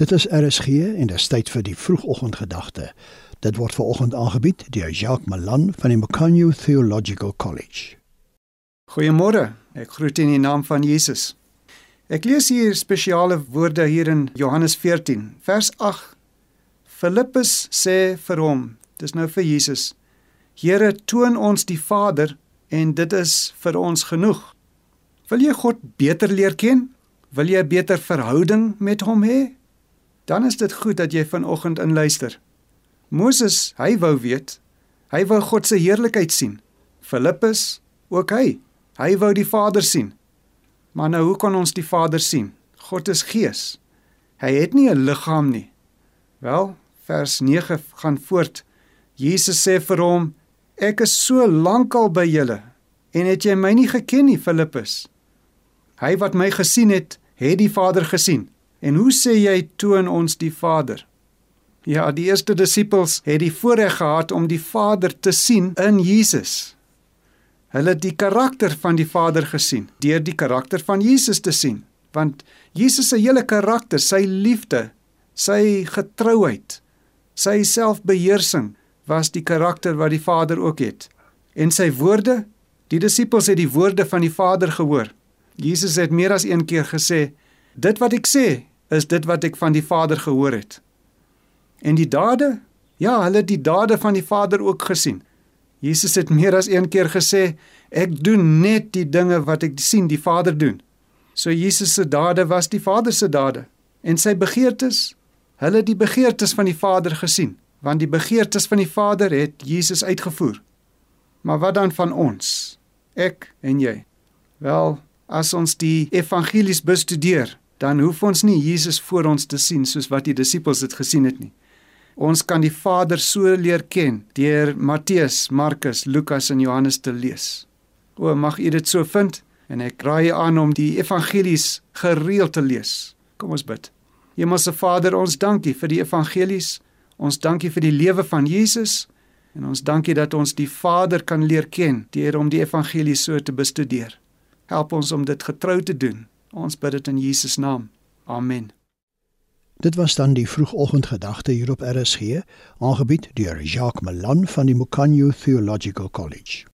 Dit is RSG en dit is tyd vir die vroegoggendgedagte. Dit word veraloggend aangebied deur Jacques Malan van die Macanyu Theological College. Goeiemôre. Ek groet in die naam van Jesus. Ek lees hier spesiale woorde hier in Johannes 14 vers 8. Filippus sê vir hom, dis nou vir Jesus: Here, toon ons die Vader en dit is vir ons genoeg. Wil jy God beter leer ken? Wil jy 'n beter verhouding met hom hê? Dan is dit goed dat jy vanoggend inluister. Moses, hy wou weet, hy wou God se heerlikheid sien. Filippus, ook hy, hy wou die Vader sien. Maar nou hoe kan ons die Vader sien? God is gees. Hy het nie 'n liggaam nie. Wel, vers 9 gaan voort. Jesus sê vir hom: Ek is so lankal by julle en het jy my nie geken nie, Filippus? Hy wat my gesien het, het die Vader gesien. En hoe sê jy toon ons die Vader? Ja, die eerste disippels het die voorreg gehad om die Vader te sien in Jesus. Hulle het die karakter van die Vader gesien deur die karakter van Jesus te sien, want Jesus se hele karakter, sy liefde, sy getrouheid, sy selfbeheersing was die karakter wat die Vader ook het. En sy woorde, die disippels het die woorde van die Vader gehoor. Jesus het meer as een keer gesê: "Dit wat ek sê, is dit wat ek van die Vader gehoor het." En die dade? Ja, hulle het die dade van die Vader ook gesien. Jesus het meer as een keer gesê: "Ek doen net die dinge wat ek sien die Vader doen." So Jesus se dade was die Vader se dade en sy begeertes, hulle het die begeertes van die Vader gesien, want die begeertes van die Vader het Jesus uitgevoer. Maar wat dan van ons? Ek en jy? Wel, as ons die evangelies bestudeer, dan hoef ons nie Jesus voor ons te sien soos wat die disippels dit gesien het nie. Ons kan die Vader so leer ken deur Matteus, Markus, Lukas en Johannes te lees. O, mag u dit so vind en ek raai aan om die evangelies gereeld te lees. Kom ons bid. Hemelse Vader, ons dankie vir die evangelies. Ons dankie vir die lewe van Jesus en ons dankie dat ons die Vader kan leer ken deur om die evangelies so te bestudeer. Help ons om dit getrou te doen. Ons bid dit in Jesus naam. Amen. Dit was dan die vroegoggendgedagte hier op RSG, aangebied deur Jacques Malan van die Macanyu Theological College.